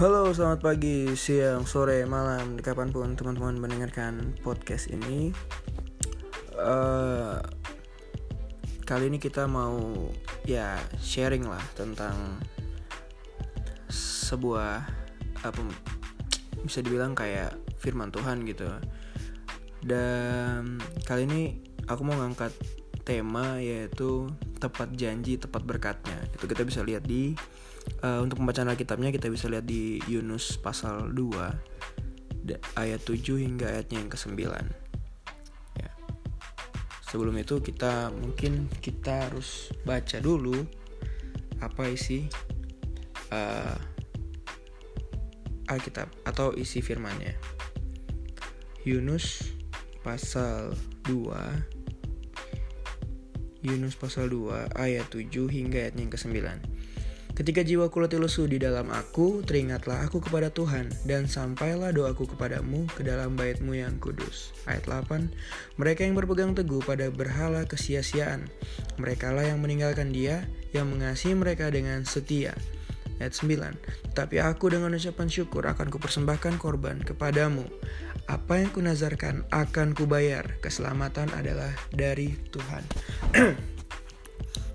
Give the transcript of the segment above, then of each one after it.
Halo, selamat pagi, siang, sore, malam, kapan pun teman-teman mendengarkan podcast ini. Uh, kali ini kita mau ya sharing lah tentang sebuah apa bisa dibilang kayak firman Tuhan gitu. Dan kali ini aku mau ngangkat tema yaitu tepat janji, tepat berkatnya. Itu kita bisa lihat di uh, untuk pembacaan Alkitabnya kita bisa lihat di Yunus pasal 2 ayat 7 hingga ayatnya yang ke-9. Ya. Sebelum itu kita mungkin kita harus baca dulu apa isi uh, Alkitab atau isi firmannya. Yunus pasal 2 Yunus pasal 2 ayat 7 hingga ayat yang ke-9. Ketika jiwaku letih lesu di dalam aku, teringatlah aku kepada Tuhan, dan sampailah doaku kepadamu ke dalam baitmu yang kudus. Ayat 8, Mereka yang berpegang teguh pada berhala kesia-siaan, merekalah yang meninggalkan dia, yang mengasihi mereka dengan setia. Ayat 9, Tetapi aku dengan ucapan syukur akan kupersembahkan korban kepadamu. Apa yang kunazarkan akan kubayar, keselamatan adalah dari Tuhan.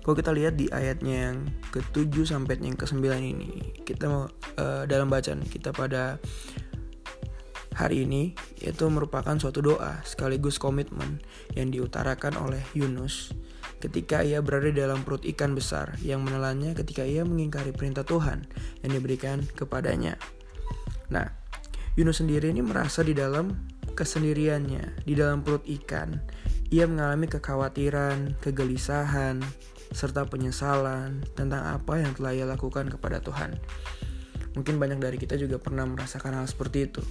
Kalau kita lihat di ayatnya yang ke-7 sampai yang ke-9 ini, kita uh, dalam bacaan kita pada hari ini itu merupakan suatu doa sekaligus komitmen yang diutarakan oleh Yunus ketika ia berada dalam perut ikan besar yang menelannya ketika ia mengingkari perintah Tuhan yang diberikan kepadanya. Nah, Yunus sendiri ini merasa di dalam kesendiriannya, di dalam perut ikan, ia mengalami kekhawatiran, kegelisahan, serta penyesalan tentang apa yang telah ia lakukan kepada Tuhan. Mungkin banyak dari kita juga pernah merasakan hal seperti itu.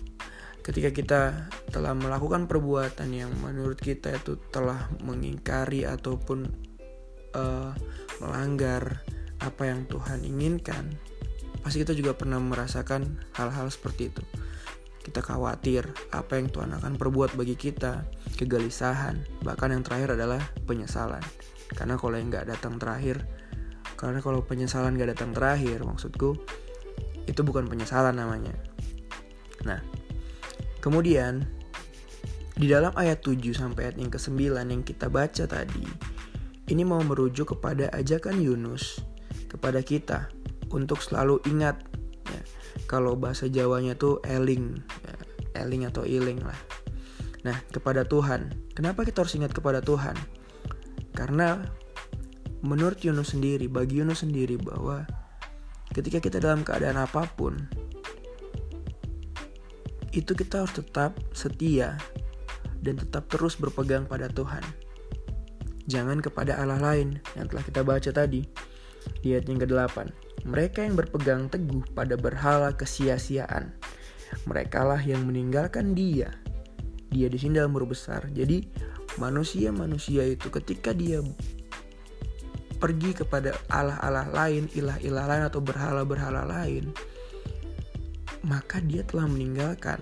Ketika kita telah melakukan perbuatan yang menurut kita itu telah mengingkari ataupun uh, melanggar apa yang Tuhan inginkan, pasti kita juga pernah merasakan hal-hal seperti itu. Kita khawatir apa yang Tuhan akan perbuat bagi kita, kegelisahan, bahkan yang terakhir adalah penyesalan karena kalau yang nggak datang terakhir karena kalau penyesalan nggak datang terakhir maksudku itu bukan penyesalan namanya nah kemudian di dalam ayat 7 sampai ayat yang ke-9 yang kita baca tadi ini mau merujuk kepada ajakan Yunus kepada kita untuk selalu ingat ya, kalau bahasa Jawanya tuh eling ya, eling atau iling lah. Nah kepada Tuhan. Kenapa kita harus ingat kepada Tuhan? Karena menurut Yunus sendiri, bagi Yunus sendiri bahwa ketika kita dalam keadaan apa pun, itu kita harus tetap setia dan tetap terus berpegang pada Tuhan. Jangan kepada Allah lain yang telah kita baca tadi. Di ayat yang ke-8. Mereka yang berpegang teguh pada berhala kesia-siaan. Merekalah yang meninggalkan dia. Dia di sini dalam besar. Jadi manusia-manusia itu ketika dia pergi kepada Allah-Allah lain, ilah-ilah lain atau berhala-berhala lain, maka dia telah meninggalkan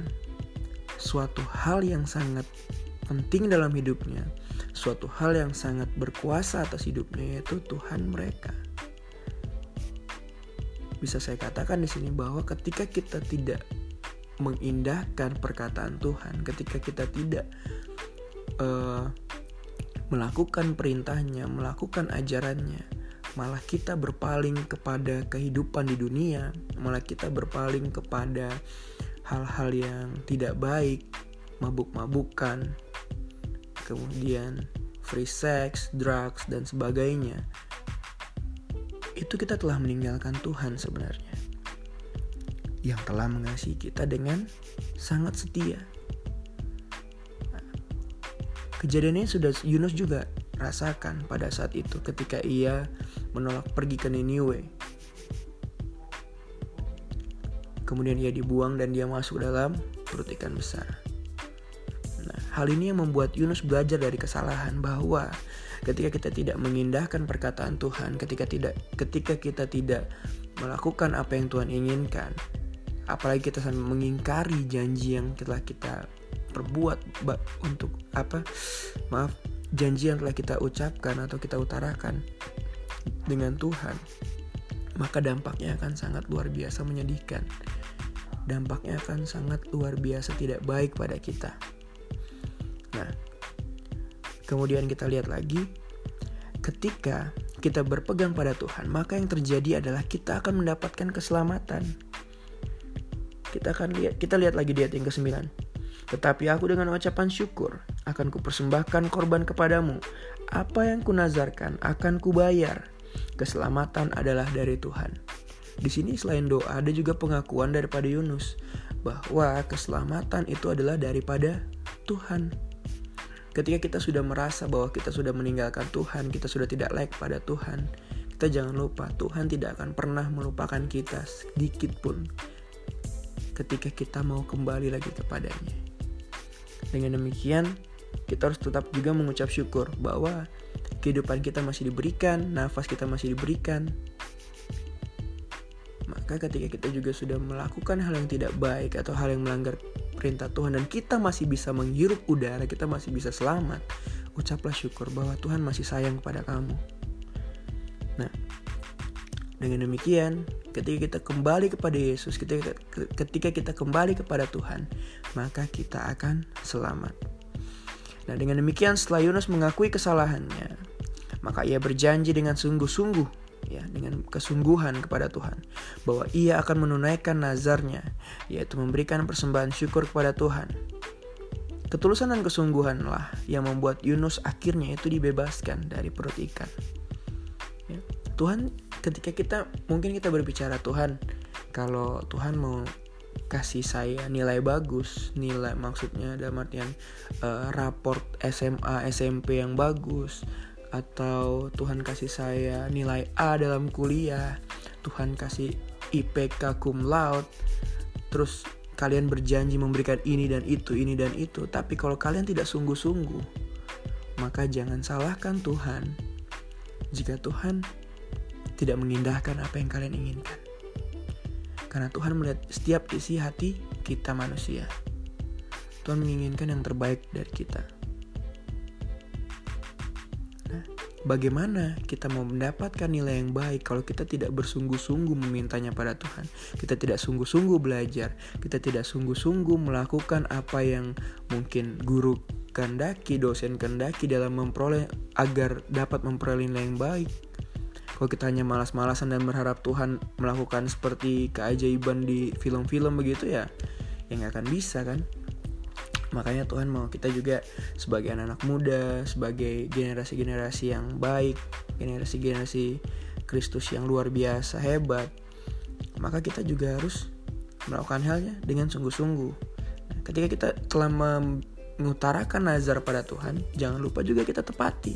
suatu hal yang sangat penting dalam hidupnya, suatu hal yang sangat berkuasa atas hidupnya yaitu Tuhan mereka. Bisa saya katakan di sini bahwa ketika kita tidak mengindahkan perkataan Tuhan, ketika kita tidak uh, melakukan perintahnya, melakukan ajarannya, malah kita berpaling kepada kehidupan di dunia, malah kita berpaling kepada hal-hal yang tidak baik, mabuk-mabukan, kemudian free sex, drugs, dan sebagainya. Itu kita telah meninggalkan Tuhan sebenarnya. Yang telah mengasihi kita dengan sangat setia Kejadiannya sudah Yunus juga rasakan pada saat itu ketika ia menolak pergi ke Niniwe. Kemudian ia dibuang dan dia masuk dalam perut ikan besar. Hal ini yang membuat Yunus belajar dari kesalahan bahwa ketika kita tidak mengindahkan perkataan Tuhan, ketika tidak ketika kita tidak melakukan apa yang Tuhan inginkan, apalagi kita mengingkari janji yang telah kita perbuat untuk apa maaf janji yang telah kita ucapkan atau kita utarakan dengan Tuhan maka dampaknya akan sangat luar biasa menyedihkan dampaknya akan sangat luar biasa tidak baik pada kita. Nah, kemudian kita lihat lagi, ketika kita berpegang pada Tuhan, maka yang terjadi adalah kita akan mendapatkan keselamatan. Kita akan lihat, kita lihat lagi di ayat yang ke-9. Tetapi aku dengan ucapan syukur akan kupersembahkan korban kepadamu. Apa yang kunazarkan akan kubayar. Keselamatan adalah dari Tuhan. Di sini selain doa ada juga pengakuan daripada Yunus bahwa keselamatan itu adalah daripada Tuhan. Ketika kita sudah merasa bahwa kita sudah meninggalkan Tuhan, kita sudah tidak layak pada Tuhan, kita jangan lupa Tuhan tidak akan pernah melupakan kita sedikit pun ketika kita mau kembali lagi kepadanya. Dengan demikian, kita harus tetap juga mengucap syukur bahwa kehidupan kita masih diberikan, nafas kita masih diberikan, maka ketika kita juga sudah melakukan hal yang tidak baik atau hal yang melanggar perintah Tuhan dan kita masih bisa menghirup udara, kita masih bisa selamat, ucaplah syukur bahwa Tuhan masih sayang kepada kamu. Nah, dengan demikian, ketika kita kembali kepada Yesus, ketika, ketika kita kembali kepada Tuhan, maka kita akan selamat. Nah, dengan demikian setelah Yunus mengakui kesalahannya, maka ia berjanji dengan sungguh-sungguh ya dengan kesungguhan kepada Tuhan bahwa ia akan menunaikan nazarnya yaitu memberikan persembahan syukur kepada Tuhan. Ketulusan dan kesungguhanlah yang membuat Yunus akhirnya itu dibebaskan dari perut ikan. Ya. Tuhan ketika kita mungkin kita berbicara Tuhan kalau Tuhan mau kasih saya nilai bagus, nilai maksudnya dalam artian uh, raport SMA, SMP yang bagus, atau Tuhan kasih saya nilai A dalam kuliah, Tuhan kasih IPK cum laude, terus kalian berjanji memberikan ini dan itu, ini dan itu, tapi kalau kalian tidak sungguh-sungguh, maka jangan salahkan Tuhan jika Tuhan tidak mengindahkan apa yang kalian inginkan. Karena Tuhan melihat setiap isi hati kita manusia. Tuhan menginginkan yang terbaik dari kita. Bagaimana kita mau mendapatkan nilai yang baik kalau kita tidak bersungguh-sungguh memintanya pada Tuhan? Kita tidak sungguh-sungguh belajar, kita tidak sungguh-sungguh melakukan apa yang mungkin guru kendaki, dosen kendaki dalam memperoleh agar dapat memperoleh nilai yang baik. Kalau kita hanya malas-malasan dan berharap Tuhan melakukan seperti keajaiban di film-film begitu ya, yang akan bisa kan? Makanya Tuhan mau kita juga sebagai anak-anak muda, sebagai generasi-generasi yang baik, generasi-generasi Kristus yang luar biasa hebat, maka kita juga harus melakukan halnya dengan sungguh-sungguh. Nah, ketika kita telah mengutarakan nazar pada Tuhan, jangan lupa juga kita tepati.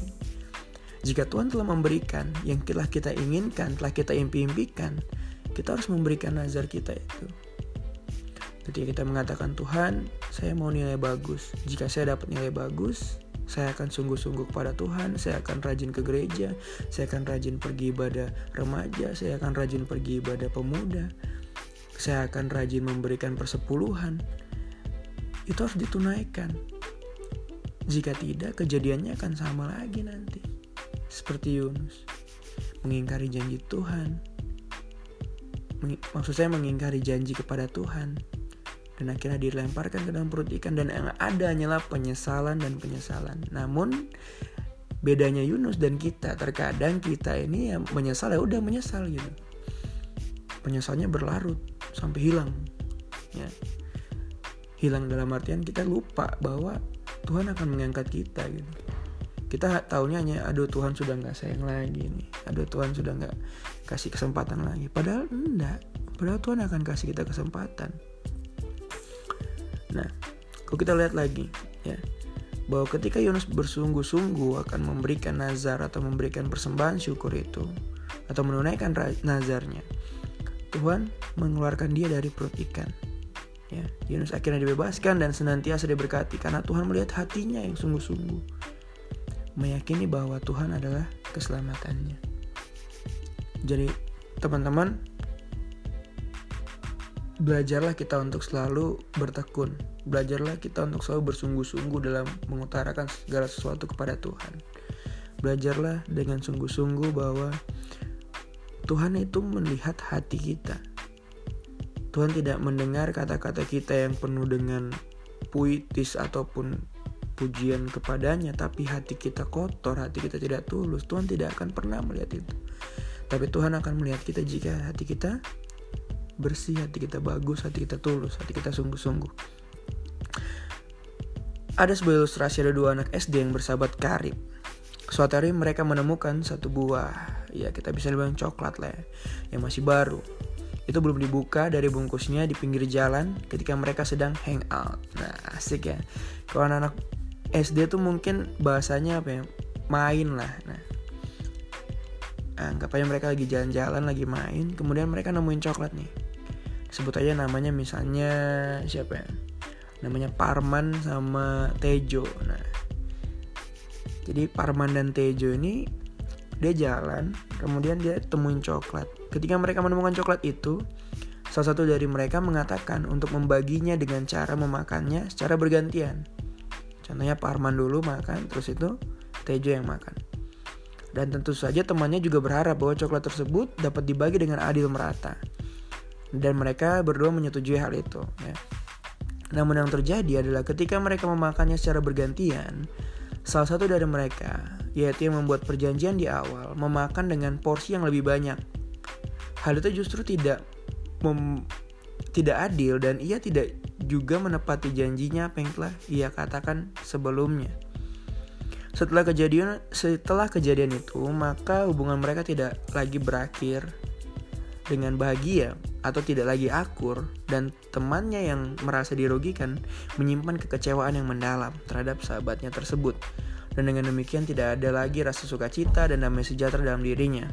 Jika Tuhan telah memberikan yang telah kita inginkan, telah kita impi-impikan, kita harus memberikan nazar kita itu. Ketika kita mengatakan Tuhan, saya mau nilai bagus. Jika saya dapat nilai bagus, saya akan sungguh-sungguh kepada Tuhan, saya akan rajin ke gereja, saya akan rajin pergi ibadah remaja, saya akan rajin pergi ibadah pemuda, saya akan rajin memberikan persepuluhan. Itu harus ditunaikan. Jika tidak, kejadiannya akan sama lagi nanti. Seperti Yunus, mengingkari janji Tuhan. Maksud saya mengingkari janji kepada Tuhan dan akhirnya dilemparkan ke dalam perut ikan dan yang ada hanyalah penyesalan dan penyesalan. Namun bedanya Yunus dan kita terkadang kita ini yang menyesal ya udah menyesal gitu. Penyesalnya berlarut sampai hilang. Ya. Hilang dalam artian kita lupa bahwa Tuhan akan mengangkat kita gitu. Kita tahunya hanya aduh Tuhan sudah nggak sayang lagi nih. Aduh Tuhan sudah nggak kasih kesempatan lagi. Padahal enggak. Padahal Tuhan akan kasih kita kesempatan Nah, kalau kita lihat lagi ya, bahwa ketika Yunus bersungguh-sungguh akan memberikan nazar atau memberikan persembahan syukur itu atau menunaikan nazarnya, Tuhan mengeluarkan dia dari perut ikan. Ya, Yunus akhirnya dibebaskan dan senantiasa diberkati karena Tuhan melihat hatinya yang sungguh-sungguh meyakini bahwa Tuhan adalah keselamatannya. Jadi, teman-teman, belajarlah kita untuk selalu bertekun. Belajarlah kita untuk selalu bersungguh-sungguh dalam mengutarakan segala sesuatu kepada Tuhan. Belajarlah dengan sungguh-sungguh bahwa Tuhan itu melihat hati kita. Tuhan tidak mendengar kata-kata kita yang penuh dengan puitis ataupun pujian kepadanya tapi hati kita kotor, hati kita tidak tulus, Tuhan tidak akan pernah melihat itu. Tapi Tuhan akan melihat kita jika hati kita bersih, hati kita bagus, hati kita tulus, hati kita sungguh-sungguh. Ada sebuah ilustrasi ada dua anak SD yang bersahabat karib. Suatu hari mereka menemukan satu buah, ya kita bisa bilang coklat lah ya, yang masih baru. Itu belum dibuka dari bungkusnya di pinggir jalan ketika mereka sedang hang out. Nah asik ya. Kalau anak, -anak SD tuh mungkin bahasanya apa ya, main lah. Nah, anggap aja mereka lagi jalan-jalan, lagi main, kemudian mereka nemuin coklat nih. Sebut aja namanya misalnya siapa ya? namanya Parman sama Tejo. Nah jadi Parman dan Tejo ini dia jalan kemudian dia temuin coklat. Ketika mereka menemukan coklat itu salah satu dari mereka mengatakan untuk membaginya dengan cara memakannya secara bergantian. Contohnya Parman dulu makan terus itu Tejo yang makan. Dan tentu saja temannya juga berharap bahwa coklat tersebut dapat dibagi dengan adil merata dan mereka berdua menyetujui hal itu ya. Namun yang terjadi adalah ketika mereka memakannya secara bergantian, salah satu dari mereka, yaitu yang membuat perjanjian di awal, memakan dengan porsi yang lebih banyak. Hal itu justru tidak mem tidak adil dan ia tidak juga menepati janjinya apa yang telah ia katakan sebelumnya. Setelah kejadian setelah kejadian itu, maka hubungan mereka tidak lagi berakhir dengan bahagia atau tidak lagi akur dan temannya yang merasa dirugikan menyimpan kekecewaan yang mendalam terhadap sahabatnya tersebut. Dan dengan demikian tidak ada lagi rasa sukacita dan damai sejahtera dalam dirinya.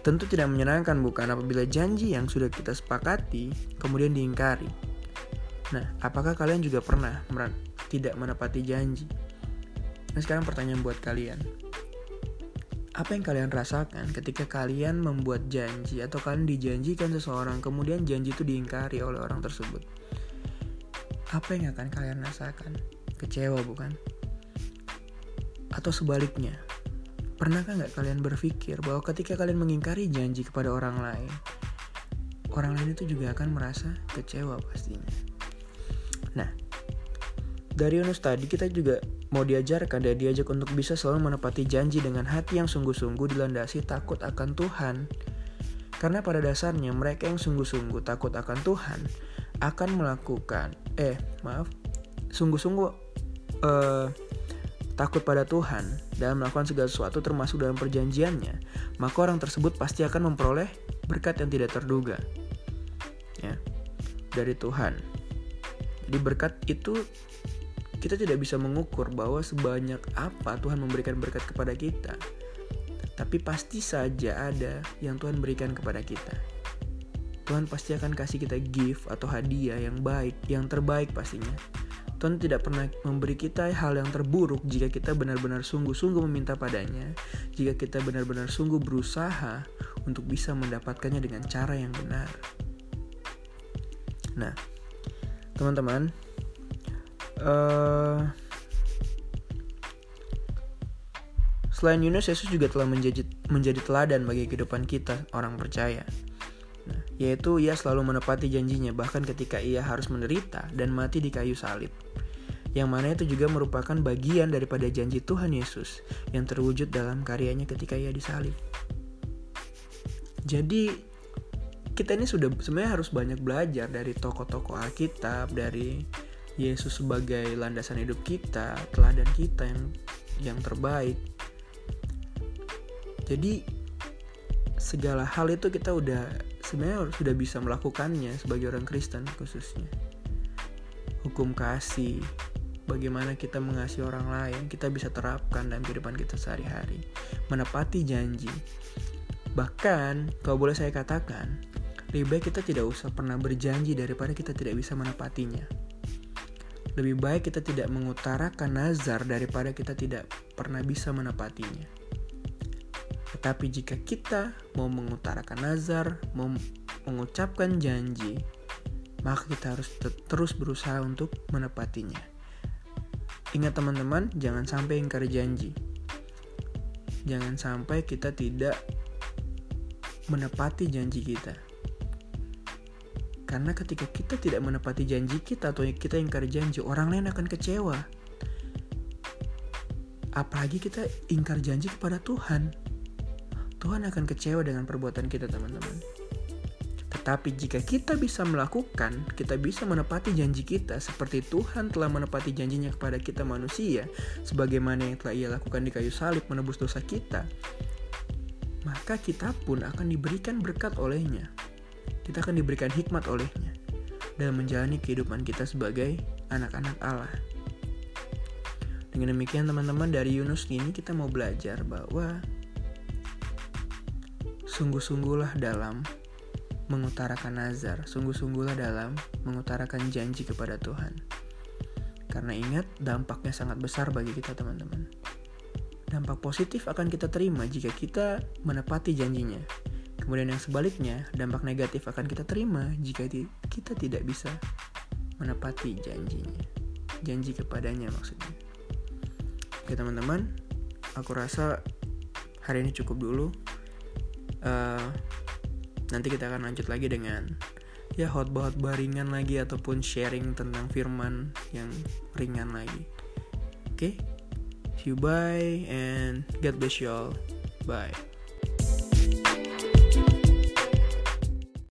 Tentu tidak menyenangkan bukan apabila janji yang sudah kita sepakati kemudian diingkari. Nah, apakah kalian juga pernah tidak menepati janji? Nah, sekarang pertanyaan buat kalian apa yang kalian rasakan ketika kalian membuat janji atau kalian dijanjikan seseorang kemudian janji itu diingkari oleh orang tersebut? Apa yang akan kalian rasakan? Kecewa bukan? Atau sebaliknya, pernahkah nggak kalian berpikir bahwa ketika kalian mengingkari janji kepada orang lain, orang lain itu juga akan merasa kecewa pastinya. Nah, dari Yunus tadi kita juga mau diajarkan dan diajak untuk bisa selalu menepati janji dengan hati yang sungguh-sungguh dilandasi takut akan Tuhan. Karena pada dasarnya mereka yang sungguh-sungguh takut akan Tuhan akan melakukan eh maaf sungguh-sungguh eh, takut pada Tuhan dan melakukan segala sesuatu termasuk dalam perjanjiannya, maka orang tersebut pasti akan memperoleh berkat yang tidak terduga. Ya. Dari Tuhan. Di berkat itu kita tidak bisa mengukur bahwa sebanyak apa Tuhan memberikan berkat kepada kita. Tapi pasti saja ada yang Tuhan berikan kepada kita. Tuhan pasti akan kasih kita gift atau hadiah yang baik, yang terbaik pastinya. Tuhan tidak pernah memberi kita hal yang terburuk jika kita benar-benar sungguh-sungguh meminta padanya, jika kita benar-benar sungguh berusaha untuk bisa mendapatkannya dengan cara yang benar. Nah, teman-teman, Uh, selain Yunus, Yesus juga telah menjadi, menjadi teladan bagi kehidupan kita, orang percaya. Nah, yaitu ia selalu menepati janjinya bahkan ketika ia harus menderita dan mati di kayu salib. Yang mana itu juga merupakan bagian daripada janji Tuhan Yesus yang terwujud dalam karyanya ketika ia disalib. Jadi kita ini sudah sebenarnya harus banyak belajar dari tokoh-tokoh Alkitab, dari Yesus sebagai landasan hidup kita, teladan kita yang yang terbaik. Jadi segala hal itu kita udah sebenarnya sudah bisa melakukannya sebagai orang Kristen khususnya. Hukum kasih, bagaimana kita mengasihi orang lain, kita bisa terapkan dalam kehidupan kita sehari-hari. Menepati janji. Bahkan, kalau boleh saya katakan, lebih baik kita tidak usah pernah berjanji daripada kita tidak bisa menepatinya. Lebih baik kita tidak mengutarakan nazar daripada kita tidak pernah bisa menepatinya. Tetapi jika kita mau mengutarakan nazar, mau mengucapkan janji, maka kita harus terus berusaha untuk menepatinya. Ingat teman-teman, jangan sampai ingkar janji. Jangan sampai kita tidak menepati janji kita. Karena ketika kita tidak menepati janji kita atau kita ingkar janji, orang lain akan kecewa. Apalagi kita ingkar janji kepada Tuhan. Tuhan akan kecewa dengan perbuatan kita, teman-teman. Tetapi jika kita bisa melakukan, kita bisa menepati janji kita seperti Tuhan telah menepati janjinya kepada kita manusia, sebagaimana yang telah ia lakukan di kayu salib menebus dosa kita, maka kita pun akan diberikan berkat olehnya kita akan diberikan hikmat olehnya dalam menjalani kehidupan kita sebagai anak-anak Allah. Dengan demikian teman-teman dari Yunus ini kita mau belajar bahwa sungguh-sungguhlah dalam mengutarakan nazar, sungguh-sungguhlah dalam mengutarakan janji kepada Tuhan. Karena ingat dampaknya sangat besar bagi kita teman-teman. Dampak positif akan kita terima jika kita menepati janjinya Kemudian yang sebaliknya, dampak negatif akan kita terima jika kita tidak bisa menepati janjinya. Janji kepadanya maksudnya. Oke teman-teman, aku rasa hari ini cukup dulu. Uh, nanti kita akan lanjut lagi dengan ya hot hotbah ringan lagi ataupun sharing tentang firman yang ringan lagi. Oke, okay? see you bye and God bless you all. Bye.